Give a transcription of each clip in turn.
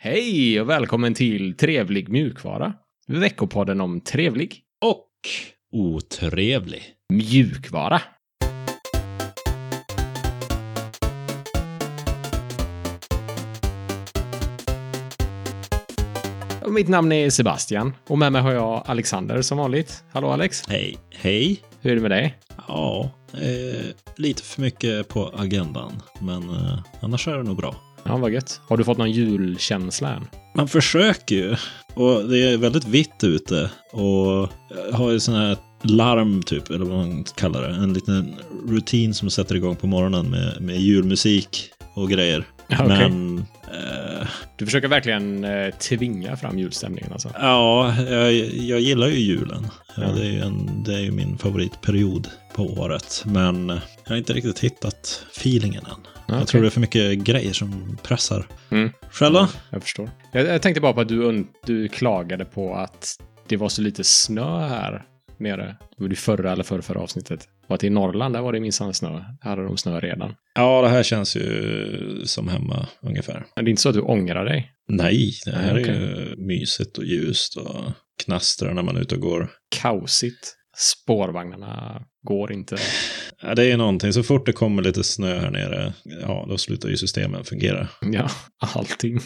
Hej och välkommen till Trevlig mjukvara. Veckopodden om trevlig Och otrevlig. mjukvara. Och Mitt namn är Sebastian och med mig har jag Alexander som vanligt. Hallå Alex, Hej. Hej. hur är det med dig? Ja, eh, lite för mycket på agendan. Men eh, annars är det nog bra. Ja, vad gött. Har du fått någon julkänsla än? Man försöker ju. Och det är väldigt vitt ute. Och jag har ju sån här larm typ, eller vad man kallar det. En liten rutin som sätter igång på morgonen med, med julmusik och grejer. Ja, okej. Men eh, Du försöker verkligen eh, tvinga fram julstämningen alltså? ja, jag, jag gillar ju julen. Ja, Ja. det, är ju en, det är ju min favoritperiod på året. Men jag har inte riktigt hittat feelingen än. Ja, Jag tror det är för mycket grejer som pressar. Mm. Själva? Jag förstår. Jag, jag tänkte bara på att du, du klagade på att det var så lite snö här nere. Det var det förra eller förra, förra avsnittet. Och att i Norrland, där var det minsann snö. Här hade de snö redan. Ja, det här känns ju som hemma ungefär. Men det är inte så att du ångrar dig? Nej, det här Nej, är ju mysigt och ljust och knastrar när man är ute och går. Kaosigt. Spårvagnarna går inte. Ja, det är någonting, så fort det kommer lite snö här nere, ja, då slutar ju systemen fungera. Ja, allting.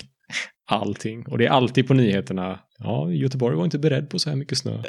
Allting. Och det är alltid på nyheterna. Ja, Göteborg var inte beredd på så här mycket snö.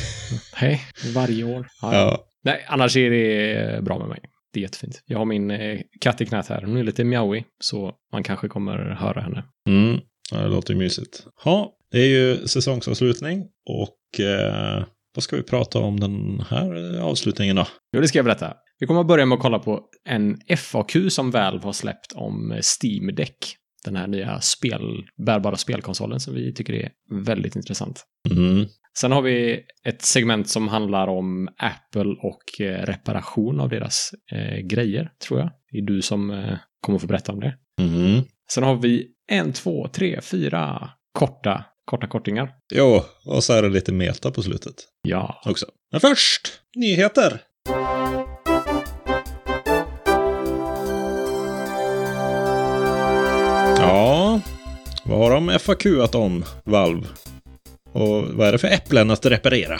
Nej, varje år. Ja, ja. Nej, annars är det bra med mig. Det är jättefint. Jag har min eh, katt i knät här. Hon är lite mjauig, så man kanske kommer höra henne. mm. ja det låter ju mysigt. Ja, det är ju säsongsavslutning och eh, vad ska vi prata om den här avslutningen då? Jo, det ska jag berätta. Vi kommer att börja med att kolla på en FAQ som Valve har släppt om Steam Deck. Den här nya spel, bärbara spelkonsolen som vi tycker är väldigt intressant. Mm. Sen har vi ett segment som handlar om Apple och eh, reparation av deras eh, grejer, tror jag. Det är du som eh, kommer få berätta om det. Mm. Sen har vi en, två, tre, fyra korta, korta kortingar. Jo, och så är det lite meta på slutet Ja, också. Men först, nyheter! Ja, vad har de FAQat om, Valve? Och vad är det för äpplen att reparera?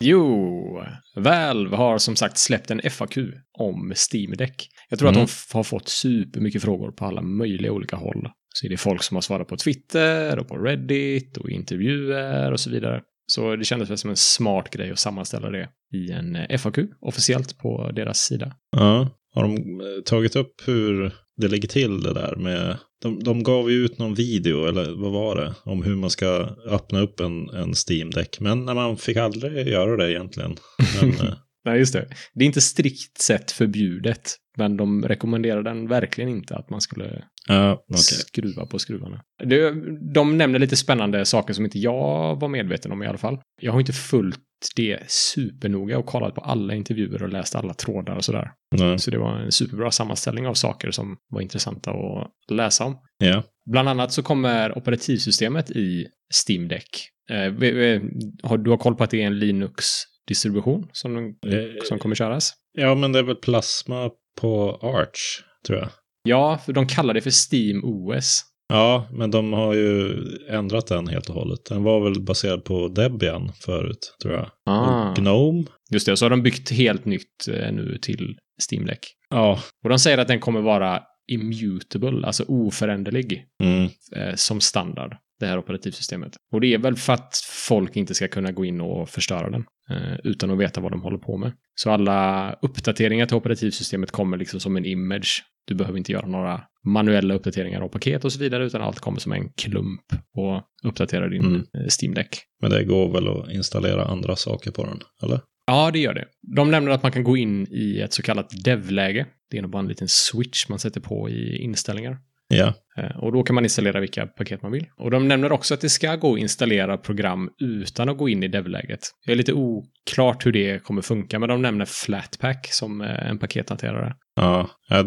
Jo, Valve har som sagt släppt en FAQ om Steam Deck. Jag tror Mm. att de har fått supermycket frågor på alla möjliga olika håll. Så är det folk som har svarat på Twitter och på Reddit och intervjuer och så vidare. Så det kändes väl som en smart grej att sammanställa det i en eh, FAQ officiellt på deras sida. Ja, har de eh, tagit upp hur det ligger till det där med... De, de gav ju ut någon video, eller vad var det, om hur man ska öppna upp en, en Steam Deck. Men när man fick aldrig göra det egentligen. Men, eh, Nej, just det. Det är inte strikt sett förbjudet, men de rekommenderar den verkligen inte att man skulle ja, okej. skruva på skruvarna. Det, de nämner lite spännande saker som inte jag var medveten om i alla fall. Jag har inte följt det supernoga och kollat på alla intervjuer och läst alla trådar och sådär. Nej, Så det var en superbra sammanställning av saker som var intressanta att läsa om. Ja. Bland annat så kommer operativsystemet i Steam Deck. Eh, du har koll på att det är en Linux-distribution som, Eh, som kommer köras? ja, men det är väl Plasma på Arch, tror jag. Ja, för de kallar det för Steam OS. Ja, men de har ju ändrat den helt och hållet. Den var väl baserad på Debian förut, tror jag. Ah. Och Gnome. Just det, så har de byggt helt nytt eh, nu till Steam Deck. Ja. Och de säger att den kommer vara immutable, alltså oföränderlig, Mm. eh, som standard, det här operativsystemet. Och det är väl för att folk inte ska kunna gå in och förstöra den eh, utan att veta vad de håller på med. Så alla uppdateringar till operativsystemet kommer liksom som en image. Du behöver inte göra några manuella uppdateringar av paket och så vidare, utan allt kommer som en klump och uppdaterar din Mm. eh, Steam Deck. Men det går väl att installera andra saker på den, eller? Ja, det gör det. De nämner att man kan gå in i ett så kallat dev-läge. Det är nog bara en liten switch man sätter på i inställningar. Ja. Eh, Och då kan man installera vilka paket man vill. Och de nämner också att det ska gå att installera program utan att gå in i dev-läget. Det är lite oklart hur det kommer funka, men de nämner Flatpak som eh, en pakethanterare. Ja, ja,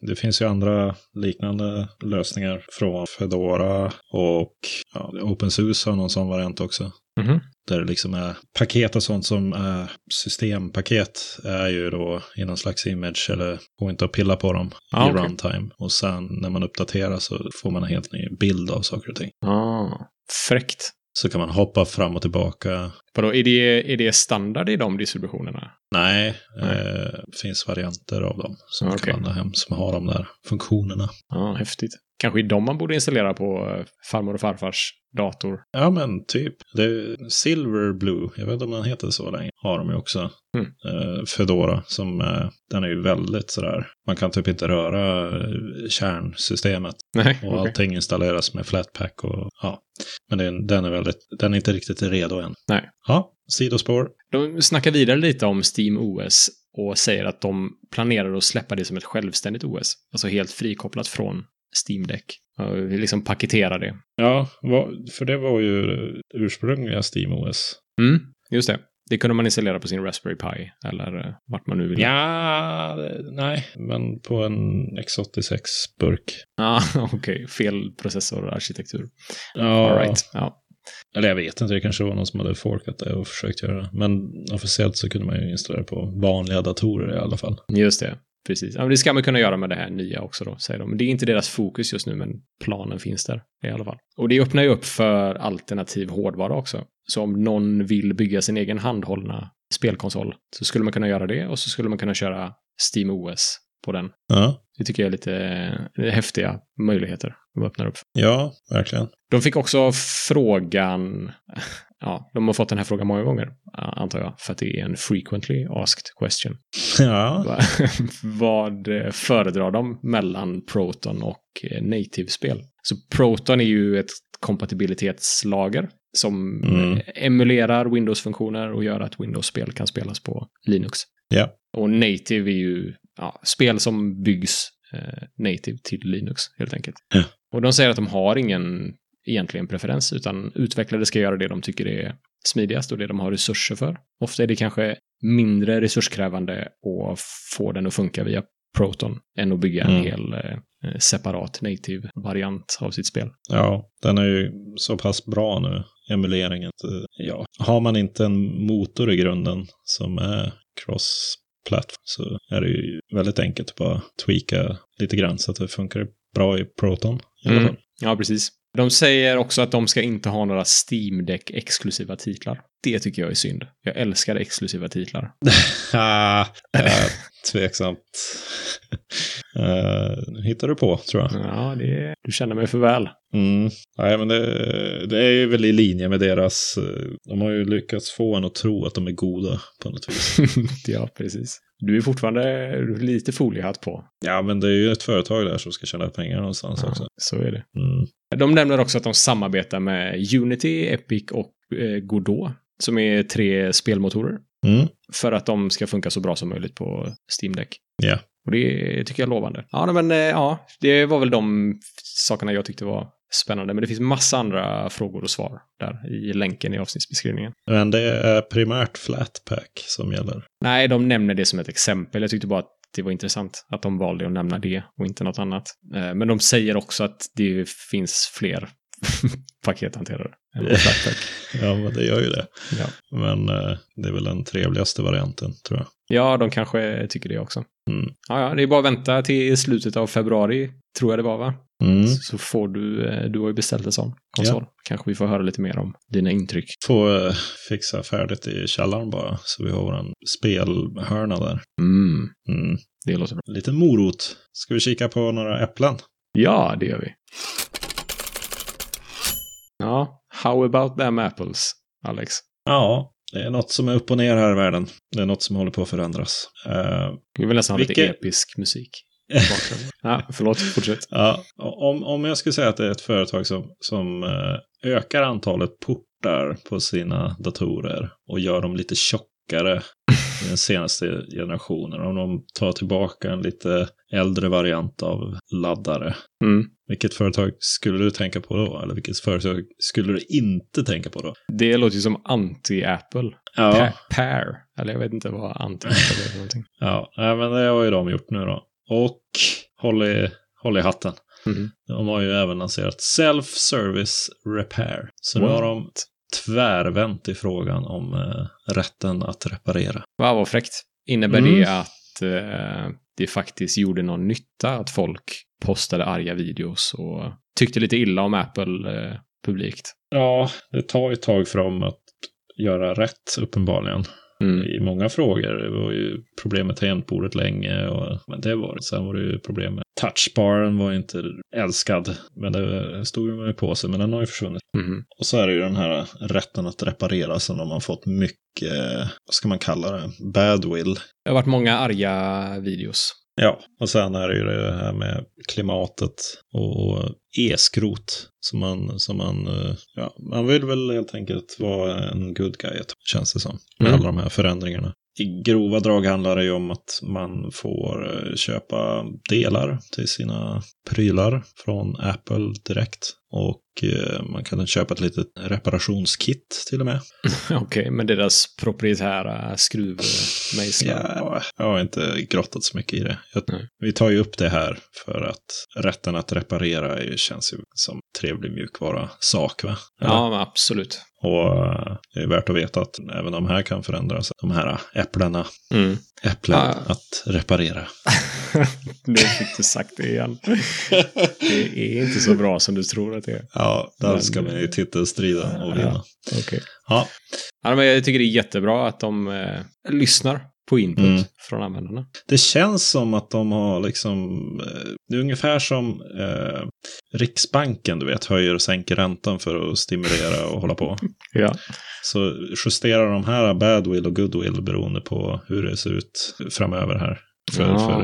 det finns ju andra liknande lösningar från Fedora och ja, OpenSUSE har någon sån variant också. Mhm. Där det liksom är paket och sånt som är systempaket är ju då i någon slags image eller går inte att pilla på dem Ah, i okej. runtime. Och sen när man uppdaterar så får man en helt ny bild av saker och ting. Ah, fräckt. Så kan man hoppa fram och tillbaka. Vadå, är det, är det standard i de distributionerna? Nej, Nej. eh, det finns varianter av dem som man Okej. kan ladda hem som har de där funktionerna. Ja, häftigt. Kanske är de man borde installera på eh, farmor och farfars dator. Ja, men typ. Det Silver Blue, jag vet inte om den heter så länge, har de ju också. Mm. Eh, Fedora, som eh, den är ju väldigt sådär, man kan typ inte röra eh, kärnsystemet. Nej, Och okej. allting installeras med Flatpak och ja. Men den, den är väldigt, den är inte riktigt redo än. Nej. Ja, sidospår. De snackar vidare lite om Steam OS och säger att de planerar att släppa det som ett självständigt OS. Alltså helt frikopplat från Steam Deck. Och vi liksom paketera det. Ja, för det var ju ursprungliga SteamOS. Mm, just det. Det kunde man installera på sin Raspberry Pi eller eh, vart man nu vill. Ja, nej, men på en X86-burk. Ah, okej. Fel processorarkitektur. Ja, All right. Ja. eller jag vet inte, det kanske var någon som hade forkat det och försökt göra det. Men officiellt så kunde man ju installera på vanliga datorer i alla fall. Just det. Precis. Ja, men det ska man kunna göra med det här nya också då, säger de. Men det är inte deras fokus just nu, men planen finns där i alla fall. Och det öppnar ju upp för alternativ hårdvara också. Så om någon vill bygga sin egen handhållna spelkonsol så skulle man kunna göra det och så skulle man kunna köra Steam OS på den. Ja, Det tycker jag är lite eh, häftiga möjligheter de öppnar upp. ja verkligen. De fick också frågan, ja, de har fått den här frågan många gånger, antar jag, för att det är en frequently asked question. Ja, Va- Vad eh, föredrar de mellan Proton och eh, native-spel? Så Proton är ju ett kompatibilitetslager som Mm. eh, emulerar Windows-funktioner och gör att Windows-spel kan spelas på Linux. Ja. Och native är ju ja, spel som byggs eh, native till Linux, helt enkelt. Ja. Och de säger att de har ingen egentligen preferens, utan utvecklare ska göra det de tycker är smidigast och det de har resurser för. Ofta är det kanske mindre resurskrävande att få den att funka via Proton än att bygga en Mm. hel eh, separat native-variant av sitt spel. ja, den är ju så pass bra nu, emuleringen. Ja, har man inte en motor i grunden som är cross-platform så är det ju väldigt enkelt att bara tweaka lite grann så att det funkar bra i Proton. I Mm. Ja, precis. De säger också att de ska inte ha några Steam Deck-exklusiva titlar. Det tycker jag är synd. Jag älskar exklusiva titlar. Ah, eh, tveksamt. uh, hittar du på, tror jag. Ja, det, du känner mig för väl. Mm. Nej, men det, det är ju väl i linje med deras... eh, De har ju lyckats få en att tro att de är goda på något vis. ja, precis. Du är fortfarande lite foliehatt på. Ja, men det är ju ett företag där som ska tjäna pengar någonstans också. Ja, så är det. Mm. De nämner också att de samarbetar med Unity, Epic och eh, Godot, som är tre spelmotorer, Mm. för att de ska funka så bra som möjligt på Steam Deck. Ja. Och det tycker jag är lovande. Ja, men eh, ja, det var väl de sakerna jag tyckte var spännande. Men det finns massa andra frågor och svar där i länken i avsnittsbeskrivningen. Men det är primärt Flatpak som gäller. Nej, de nämner det som ett exempel. Jag tyckte bara att det var intressant att de valde att nämna det och inte något annat. Eh, Men de säger också att det finns fler pakethanterare. Ja, men det gör ju det. Ja. Men eh, det är väl den trevligaste varianten, tror jag. ja, de kanske tycker det också. Mm. Ja, ja, det är bara att vänta till slutet av februari, tror jag det var, va? Mm. Så får du, eh, du har ju beställt en sån konsol. Kanske vi får höra lite mer om dina intryck. Får eh, fixa färdigt i källaren bara, så vi har våran spelhörna där. Mm, Mm. det låter bra. Lite morot. Ska vi kika på några äpplen? Ja, det gör vi. Ja, how about them apples, Alex? Ja, det är något som är upp och ner här i världen. Det är något som håller på att förändras. Eh, Vi vill nästan ha lite Vilket- episk musik. ja, förlåt, fortsätt. ja, om, om jag skulle säga att det är ett företag som, som eh, ökar antalet portar på sina datorer och gör dem lite tjockare i den senaste generationen. Om de tar tillbaka en lite äldre variant av laddare. Mm. Vilket företag skulle du tänka på då? Eller vilket företag skulle du inte tänka på då? Det låter ju som anti-Apple. Ja, Pa- Pair. Eller jag vet inte vad anti-Apple är för någonting. ja men det har ju de gjort nu då. Och håll i, håll i hatten. Mhm. De har ju även lanserat Self-Service Repair. Så nu What? har de tvärvänt i frågan om eh, rätten att reparera. Wow, vad fräckt. Innebär Mm. det att eh, det faktiskt gjorde någon nytta att folk postade arga videos och tyckte lite illa om Apple eh, publikt? Ja, det tar ju ett tag för dem att göra rätt uppenbarligen. Mm. i många frågor. Det var ju problem med tangentbordet länge. Och, men det var det. Sen var det ju problem med touchbaren var inte älskad. Men det stod man ju på sig. Men den har ju försvunnit. Mhm. Och så är det ju den här rätten att reparera som de har fått mycket, vad ska man kalla det, badwill. Det har varit många arga videos. Ja, och sen är det ju det här med klimatet och e-skrot. Som man, som man, eh, ja, man vill väl helt enkelt vara en good guy, känns det som. Med Mm. alla de här förändringarna. I grova drag handlar det ju om att man får eh, köpa delar till sina prylar från Apple direkt. Och eh, man kan köpa ett litet reparationskit till och med. Okej, men deras proprietära skruvmejslar. Ja, jag har inte grottat så mycket i det. Jag, vi tar ju upp det här för att rätten att reparera ju- känns ju som trevlig mjukvara-sak. Va? Eller? Ja, absolut. Och eh, det är värt att veta att även de här kan förändras. De här äpplena, Mm. äpplen Ah. att reparera. nu fick du sagt det igen. Det är inte så bra som du tror det är. Ja, där Men- ska man ju titelstrida och vinna. Okej. Ja, Ja, men jag tycker det är jättebra att de eh, lyssnar på input Mm. från användarna. det känns som att de har liksom, eh, det är ungefär som eh, Riksbanken, du vet, höjer och sänker räntan för att stimulera och hålla på. Ja. Så justerar de här badwill och goodwill beroende på hur det ser ut framöver här. För, Ja. för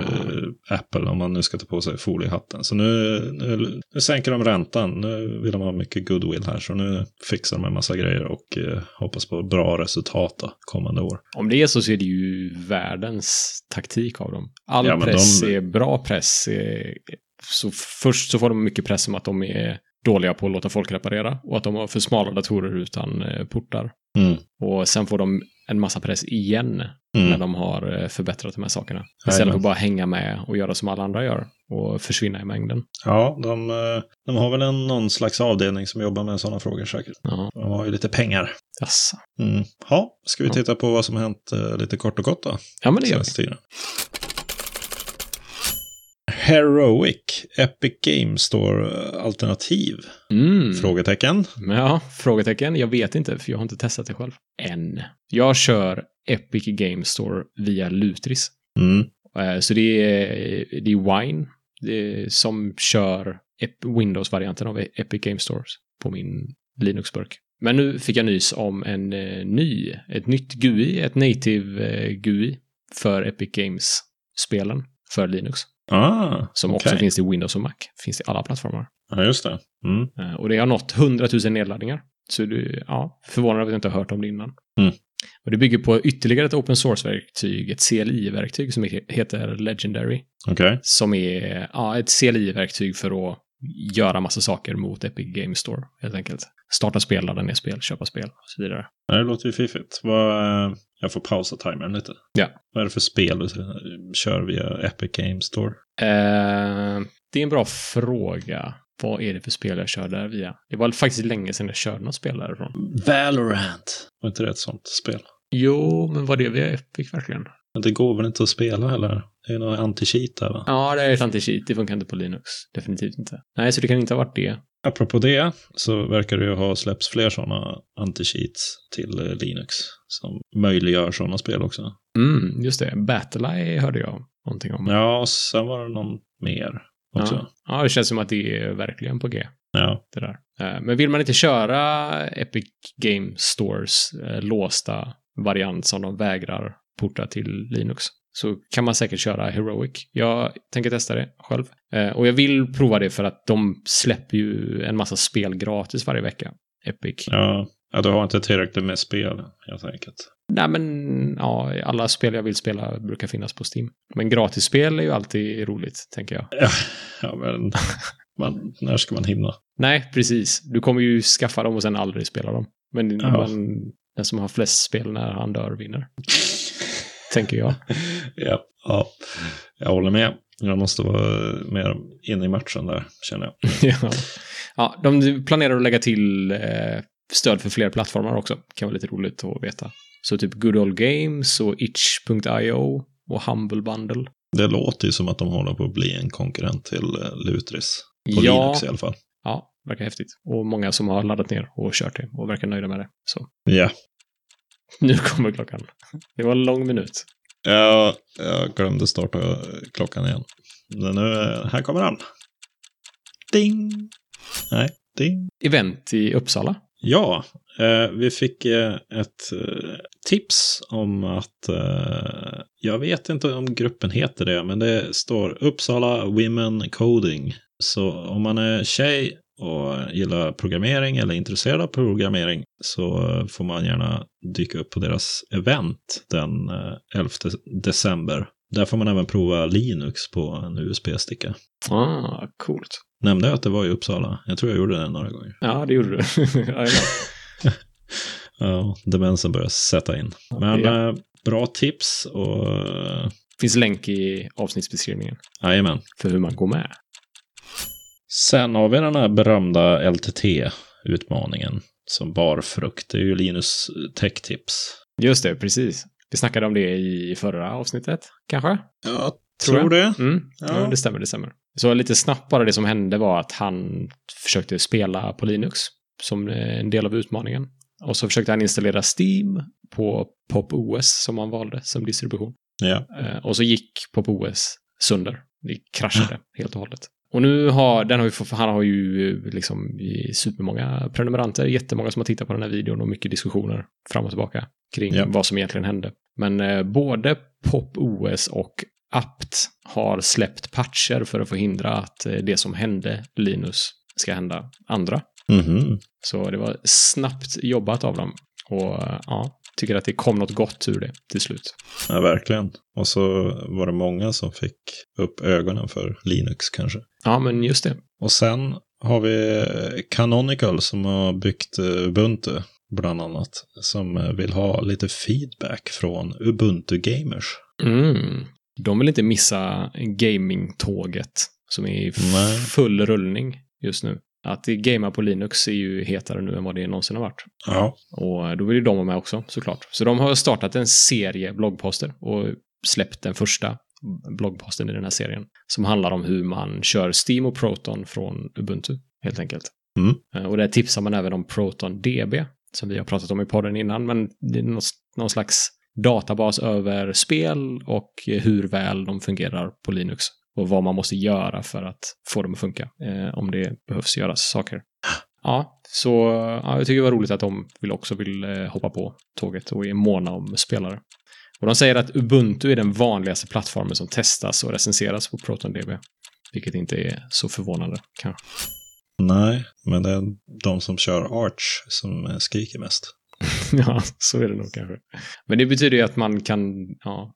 eh, Apple, om man nu ska ta på sig foliehatten. Så nu, nu, nu sänker de räntan. Nu vill de ha mycket goodwill här. Så nu fixar de en massa grejer och eh, hoppas på bra resultat då, kommande år. Om det är så så är det ju världens taktik av dem. All Ja, press de- är bra press. eh, Så först så får de mycket press om att de är dåliga på att låta folk reparera och att de har för smala datorer utan eh, portar. Mm. Och sen får de en massa press igen när Mm. de har eh, förbättrat de här sakerna. Istället för att bara hänga med och göra som alla andra gör och försvinna i mängden. Ja, de, eh, de har väl en, någon slags avdelning som jobbar med sådana frågor säkert. Ja, De har ju lite pengar. jaså. Mm. Ja, ska vi titta på vad som har hänt eh, lite kort och gott då? Ja, men det gör vi. Heroic, Epic Games Store eh, alternativ? Mm. Frågetecken. Ja, frågetecken. Jag vet inte, för jag har inte testat det själv. Än. Jag kör Epic Game Store via Lutris. Mm. Eh, Så det är, det är Wine det är, som kör Windows-varianten av Epic Game Stores på min Linux-burk. Men nu fick jag nys om en eh, ny, ett nytt GUI, ett native GUI för Epic Games-spelen för Linux. Ah, Som okej. också finns i Windows och Mac. Finns i alla plattformar. Ja, just det. Mm. Eh, Och det har nått 100 000 nedladdningar. Så du, ja, förvånad att jag inte har hört om det innan. Mm. Och det bygger på ytterligare ett open source-verktyg, ett CLI-verktyg som he- heter Legendary. Okej. Som är ja, ett CLI-verktyg för att göra massa saker mot Epic Game Store, helt enkelt. Starta spel, ladda ner spel, köpa spel och så vidare. Det låter ju fiffigt. Eh, jag får pausa timern lite. Ja. Vad är det för spel du kör via Epic Games Store? Eh, det är en bra fråga. Vad är det för spel jag kör där via? Det var faktiskt länge sedan jag körde något spel därifrån. Valorant. Var inte det ett sånt spel? Jo, men var det via Epic verkligen? Men det går väl inte att spela heller? Det är något anti-cheat där va? Ja, det är ett anti-cheat. Det funkar inte på Linux. Definitivt inte. Nej, så det kan inte ha varit det. Apropå det så verkar det ju ha släppts fler sådana anti-cheats till eh, Linux. Som möjliggör sådana spel också. Mm, just det. Battleeye hörde jag någonting om. Ja, och sen var det någon mer också. ja. ja, det känns som att det är verkligen på G. Ja. Det där. Eh, Men vill man inte köra Epic Game Stores eh, låsta variant som de vägrar porta till Linux så kan man säkert köra Heroic. Jag tänker testa det själv. Eh, Och jag vill prova det för att de släpper ju en massa spel gratis varje vecka. Epic. Ja. ja, du har inte tillräckligt med spel helt enkelt. Nej, men ja, alla spel jag vill spela brukar finnas på Steam. Men gratisspel är ju alltid roligt, tänker jag. Ja, ja men man, när ska man hinna? Nej, precis. Du kommer ju skaffa dem och sen aldrig spela dem. Men Ja. man, den som har flest spel när han dör vinner. tänker jag. Ja, ja, jag håller med. Jag måste vara mer inne i matchen där, känner jag. ja. ja, de planerar att lägga till eh, stöd för fler plattformar också. Kan vara lite roligt att veta. Så typ Good Old Games och itch.io och Humble Bundle. Det låter ju som att de håller på att bli en konkurrent till eh, Lutris. På Ja. Linux i alla fall. Ja, verkar häftigt. Och många som har laddat ner och kört det och verkar nöjda med det. Så Ja. nu kommer klockan. Det var en lång minut. Ja, jag glömde starta klockan igen. Men nu, här kommer han. Ding! Nej, ding. Event i Uppsala. Ja, eh, vi fick eh, ett eh, tips om att, jag vet inte om gruppen heter det, men det står Uppsala Women Coding. Så om man är tjej och gillar programmering eller är intresserad av programmering så eh, får man gärna dyka upp på deras event den eh, 11 december. Där får man även prova Linux på en USB-sticka. Ah, coolt. Nämnde jag att det var i Uppsala? Jag tror jag gjorde det några gånger. Ja, det gjorde du. Ja, demensen börjar sätta in. Men Ja. eh, bra tips och eh, finns länk i avsnittsbeskrivningen jajamän. för hur man går med. Sen har vi den här berömda LTT-utmaningen som bar frukt. Det är ju Linus Tech-tips. Just det, precis. Vi snackade om det i förra avsnittet, kanske? Jag Tror tror, jag. det. Mm, Ja. ja. det stämmer, det stämmer. Så lite snabbt bara det som hände var att han försökte spela på Linux som en del av utmaningen. Och så försökte han installera Steam på Pop OS som han valde som distribution. Ja. Eh, Och så gick Pop OS sönder. Det kraschade helt och hållet. Och nu har, den har ju, han har ju liksom supermånga prenumeranter, jättemånga som har tittat på den här videon och mycket diskussioner fram och tillbaka kring Ja. vad som egentligen hände. Men eh, både Pop OS och apt har släppt patcher för att förhindra att eh, det som hände Linus ska hända andra. Mhm. Så det var snabbt jobbat av dem. Och ja, tycker att det kom något gott ur det till slut. Ja, verkligen. Och så var det många som fick upp ögonen för Linux kanske. Ja, men just det. Och sen har vi Canonical som har byggt eh, Ubuntu bland annat. Som eh, vill ha lite feedback från Ubuntu-gamers. Mm. De vill inte missa gaming-tåget som är i full rullning just nu. Att gamea på Linux är ju hetare nu än vad det någonsin har varit. Ja. Och då vill ju de vara med också, såklart. Så de har startat en serie bloggposter och släppt den första bloggposten i den här serien. Som handlar om hur man kör Steam och Proton från Ubuntu, helt enkelt. Mm. Eh, Och där tipsar man även om Proton DB, som vi har pratat om i podden innan, men det är någon, någon slags databas över spel och hur väl de fungerar på Linux. Och vad man måste göra för att få dem att funka, eh, om det behövs göras saker. Ja, så ja, jag tycker det var roligt att de vill också vill eh, hoppa på tåget och är måna om spelare. Och de säger att Ubuntu är den vanligaste plattformen som testas och recenseras på ProtonDB. Vilket inte är så förvånande, kanske. Nej, men det är de som kör Arch som eh, skriker mest. ja, så är det nog kanske. Men det betyder ju att man kan ja,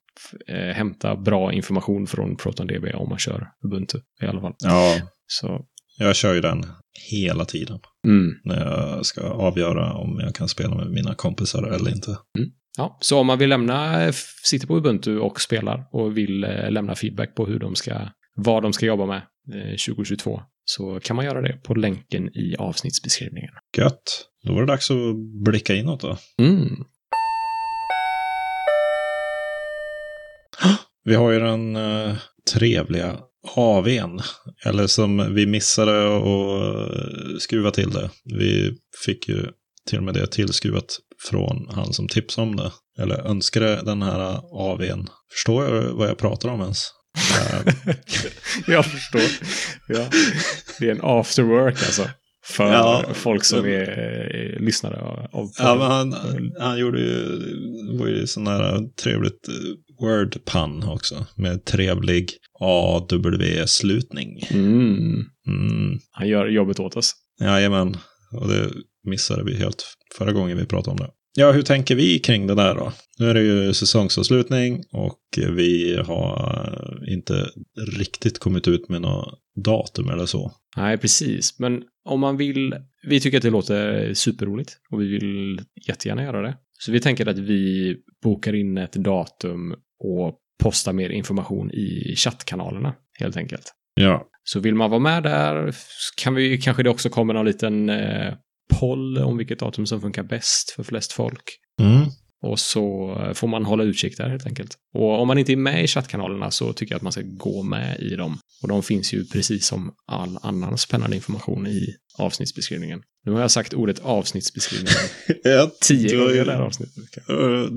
eh, hämta bra information från ProtonDB om man kör Ubuntu i alla fall. Ja, Så, jag kör ju den hela tiden. mm. När jag ska avgöra om jag kan spela med mina kompisar eller inte. Ja, så om man vill lämna, sitter på Ubuntu och spelar och vill eh, lämna feedback på hur de ska, vad de ska jobba med eh, 2022 så kan man göra det på länken i avsnittsbeskrivningen. Gött. Då var det dags att blicka inåt då. Mm. Vi har ju den eh, trevliga AWn. Eller som vi missade att skruva till det. Vi fick ju till och med det tillskruvat från han som tipsade om det. Eller önskade den här AWn. Förstår jag vad jag pratar om ens? Eh, Jag förstår. Ja. Det är en after work alltså. För Ja. folk som är eh, lyssnare av av Ja, men han, han gjorde ju, det var ju sån här trevligt word pun också. Med trevlig AW-slutning. Mm. Mm. Han gör jobbet åt oss. Jajamän, och det missade vi helt förra gången vi pratade om det. Ja, hur tänker vi kring det där då? Nu är det ju säsongsavslutning och vi har inte riktigt kommit ut med något datum eller så. Nej, precis. Men om man vill... Vi tycker att det låter superroligt och vi vill jättegärna göra det. Så vi tänker att vi bokar in ett datum och postar mer information i chattkanalerna, helt enkelt. Ja. Så vill man vara med där kan vi kanske det också kommer någon liten eh, poll om vilket datum som funkar bäst för flest folk. Mm. Och så får man hålla utkik där helt enkelt. Och om man inte är med i chattkanalerna så tycker jag att man ska gå med i dem. Och de finns ju precis som all annan spännande information i avsnittsbeskrivningen. Nu har jag sagt ordet avsnittsbeskrivning Ja, tio gånger i det här avsnittet. har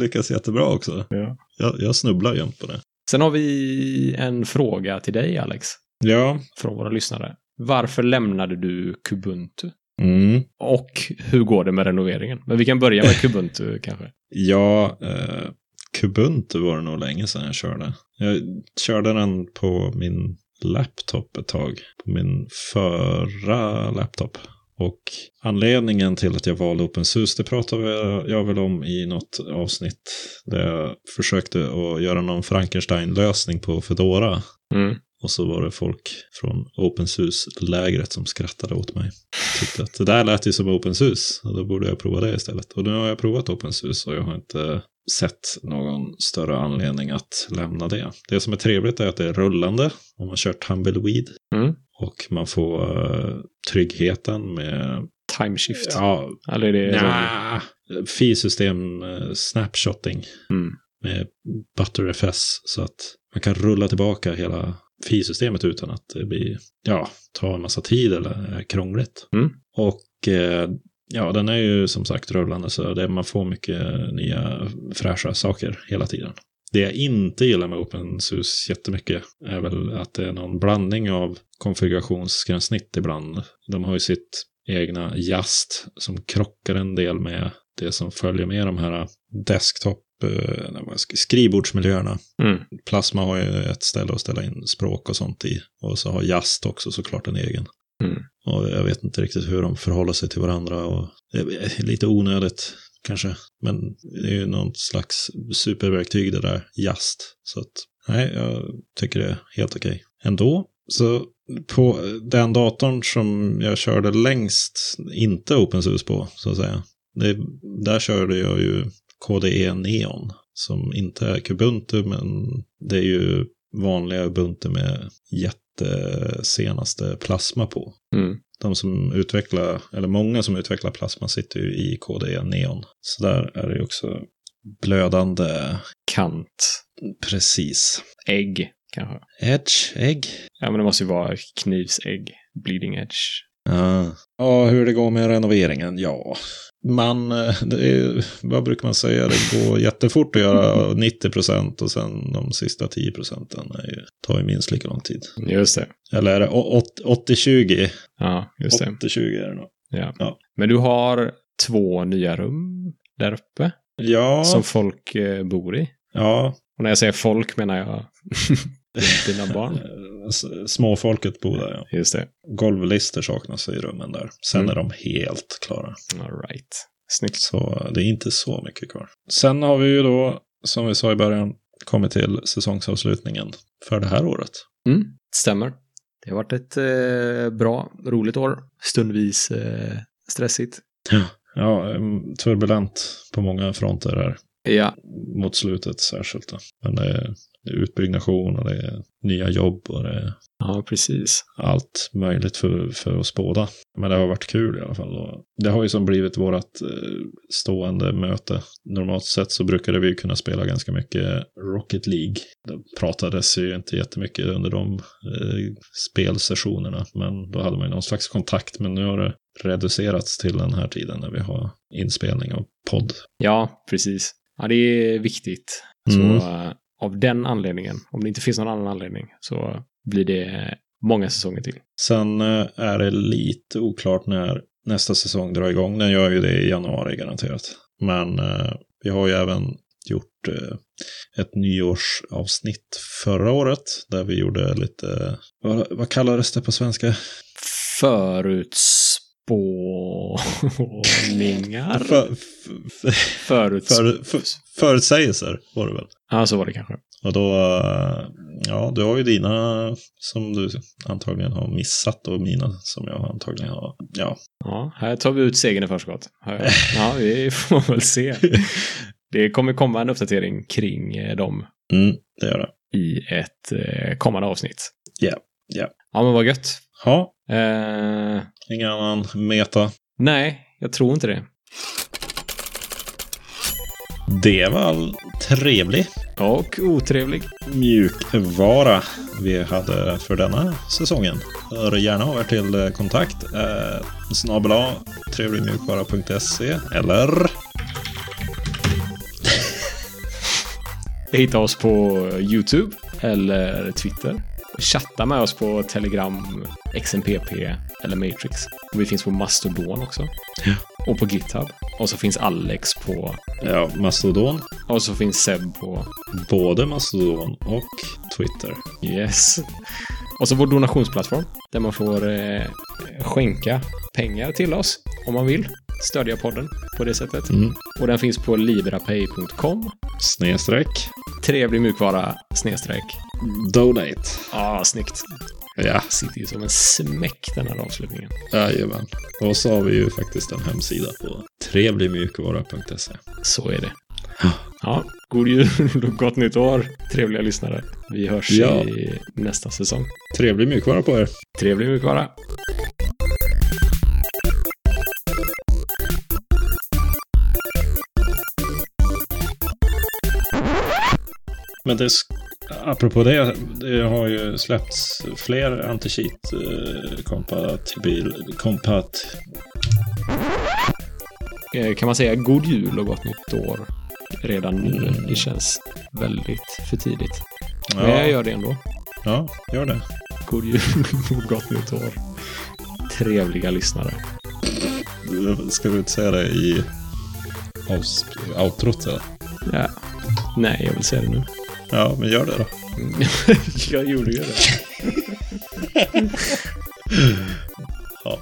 lyckats jättebra också. Ja. Jag, jag snubblar jämt på det. Sen har vi en fråga till dig, Alex, Ja. från våra lyssnare. Varför lämnade du Kubuntu? Mm. Och hur går det med renoveringen? Men vi kan börja med Kubuntu kanske. Ja, eh, Kubuntu var det nog länge sedan jag körde. Jag körde den på min laptop ett tag. På min förra laptop. Och anledningen till att jag valde OpenSUSE, det pratade jag väl om i något avsnitt. Där jag försökte att göra någon Frankenstein-lösning på Fedora. Mm. Och så var det folk från OpenSUSE-lägret som skrattade åt mig. Tyckte att det där lät ju som OpenSUSE. Och då borde jag prova det istället. Och nu har jag provat OpenSUSE och jag har inte sett någon större anledning att lämna det. Det som är trevligt är att det är rullande om man kör Tumbleweed. Mm. Och man får eh, tryggheten med, Timeshift. ja, Eller är det... nja, filsystem eh, snapshotting Mm. med ButterFS så att man kan rulla tillbaka hela filsystemet utan att det blir, ja, tar en massa tid eller är krångligt. Mm. Och eh, ja, den är ju som sagt rullande så det, man får mycket nya fräscha saker hela tiden. Det jag inte gillar med OpenSUSE jättemycket är väl att det är någon blandning av konfigurationsgränssnitt ibland. De har ju sitt egna JAST som krockar en del med det som följer med de här desktop eh, skrivbordsmiljöerna. Mm. Plasma har ju ett ställe att ställa in språk och sånt i. Och så har JAST också såklart en egen. Mm. Och jag vet inte riktigt hur de förhåller sig till varandra. Och det är lite onödigt kanske. Men det är ju något slags superverktyg det där JAST. Så att nej, jag tycker det är helt okej. Ändå, så på den datorn som jag körde längst, inte OpenSUSE på, så att säga. Det, där körde jag ju KDE Neon, som inte är Kubuntu, men det är ju vanliga Ubuntu med jättesenaste Plasma på. Mm. De som utvecklar, eller många som utvecklar Plasma sitter ju i KDE Neon. Så där är det ju också blödande, Kant. precis. Ägg, kanske. Edge, ägg. Ja, men det måste ju vara knivsägg. Bleeding edge. Ja. ja, hur det går med renoveringen? Ja, man, eh, det är, vad brukar man säga, det går jättefort att göra 90 procent och sen de sista 10 procenten tar ju minst lika lång tid. Just det. Eller är det å- åt- 80-20? Ja, just det. 80-20 är det nog. Ja. Ja. Men du har två nya rum där uppe Ja, som folk eh, bor i. ja. Och när jag säger folk menar jag dina barn. eh, Småfolket bor där, ja. Just det. Golvlister saknas i rummen där. Sen Mm. är de helt klara. All right. Snyggt. Så det är inte så mycket kvar. Sen har vi ju då, som vi sa i början, kommit till säsongsavslutningen för det här året. Mm, stämmer. Det har varit ett eh, bra, roligt år. Stundvis eh, stressigt. Ja, em, turbulent på många fronter här. Ja, Mot slutet särskilt. Då. Men det är, det är utbyggnation och det är nya jobb och det är ja precis. allt möjligt för, för oss båda. Men det har varit kul i alla fall. Och det har ju som blivit vårt eh, stående möte. Normalt sett så brukade vi kunna spela ganska mycket Rocket League. Det pratades ju inte jättemycket under de eh, spelsessionerna. Men då hade man ju någon slags kontakt. Men nu har det reducerats till den här tiden när vi har inspelning av podd. Ja, precis. Ja, det är viktigt. Mm. Så eh, av den anledningen, om det inte finns någon annan anledning, så blir det många säsonger till. Sen eh, är det lite oklart när nästa säsong drar igång. Den gör ju det i januari garanterat. Men eh, vi har ju även gjort eh, ett nyårsavsnitt förra året. Där vi gjorde lite, vad, vad kallades det på svenska? Förutspåningar? För, för, Föruts... för, för, förutsägelser var det väl. Ja, så var det kanske. Och då, eh, ja, du har ju dina som du antagligen har missat och mina som jag antagligen har, ja. Ja, här tar vi ut segern i förskott. Ja, vi får väl se. Det kommer komma en uppdatering kring eh, dem Mm, det gör det. i ett eh, kommande avsnitt. Ja, ja. Ja, men vad gött. Ja, Eh, ingen annan meta. Nej, jag tror inte det. Det var trevlig Och otrevlig. mjukvara vi hade för denna säsongen. Hör gärna av er till kontakt eh, snabel a trevligmjukvara.se eller Hitta oss på YouTube eller Twitter. Chatta med oss på Telegram, XMPP eller Matrix. Och vi finns på Mastodon också. Ja. Och på GitHub. Och så finns Alex på... ja, Mastodon. Och så finns Seb på... Både Mastodon och Twitter. Yes. Och så vår donationsplattform. Där man får eh, skänka pengar till oss om man vill. Stödja podden på det sättet. Mm. Och den finns på librapay.com. Snedstreck. Trevlig mjukvara snedstreck. Donate. Ah, snyggt. Ja, Sitter ju som en smäck den här avslutningen. jajamän. Och så har vi ju faktiskt en hemsida på trevligmjukvara.se. Så är det. Ja. Ja, god jul och gott nytt år, trevliga lyssnare. Vi hörs Ja. i nästa säsong. Trevlig mjukvara på er. Trevlig mjukvara. Men det, apropå det, det har ju släppts fler anti-cheat eh, kompatibil, kompat... Eh, Kan man säga god jul och gott nytt år redan nu? Mm. Det känns väldigt för tidigt. Men jag Ja, gör det ändå. ja, gör det. God jul och gott nytt år. Trevliga lyssnare. Ska du inte säga det i outrot? Eller? Ja. Nej, jag vill säga det nu. Ja, men gör det då. jag gjorde ju det. ja.